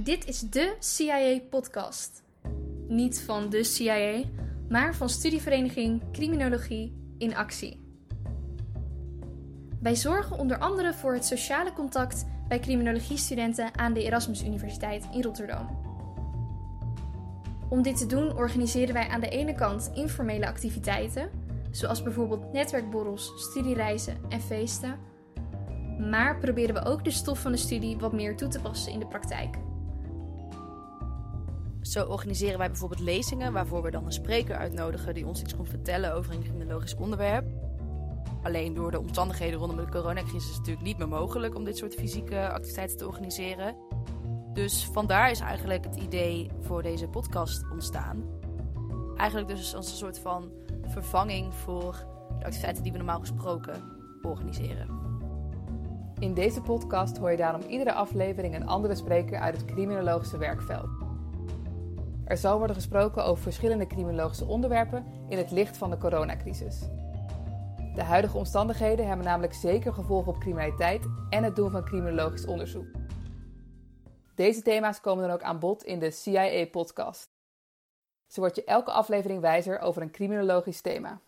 Dit is de CIA-podcast. Niet van de CIA, maar van studievereniging Criminologie in Actie. Wij zorgen onder andere voor het sociale contact bij criminologiestudenten aan de Erasmus Universiteit in Rotterdam. Om dit te doen organiseren wij aan de ene kant informele activiteiten, zoals bijvoorbeeld netwerkborrels, studiereizen en feesten. Maar proberen we ook de stof van de studie wat meer toe te passen in de praktijk. Zo organiseren wij bijvoorbeeld lezingen waarvoor we dan een spreker uitnodigen die ons iets komt vertellen over een criminologisch onderwerp. Alleen door de omstandigheden rondom de coronacrisis is het natuurlijk niet meer mogelijk om dit soort fysieke activiteiten te organiseren. Dus vandaar is eigenlijk het idee voor deze podcast ontstaan. Eigenlijk dus als een soort van vervanging voor de activiteiten die we normaal gesproken organiseren. In deze podcast hoor je daarom iedere aflevering een andere spreker uit het criminologische werkveld. Er zal worden gesproken over verschillende criminologische onderwerpen in het licht van de coronacrisis. De huidige omstandigheden hebben namelijk zeker gevolgen op criminaliteit en het doen van criminologisch onderzoek. Deze thema's komen dan ook aan bod in de CIA-podcast. Zo wordt je elke aflevering wijzer over een criminologisch thema.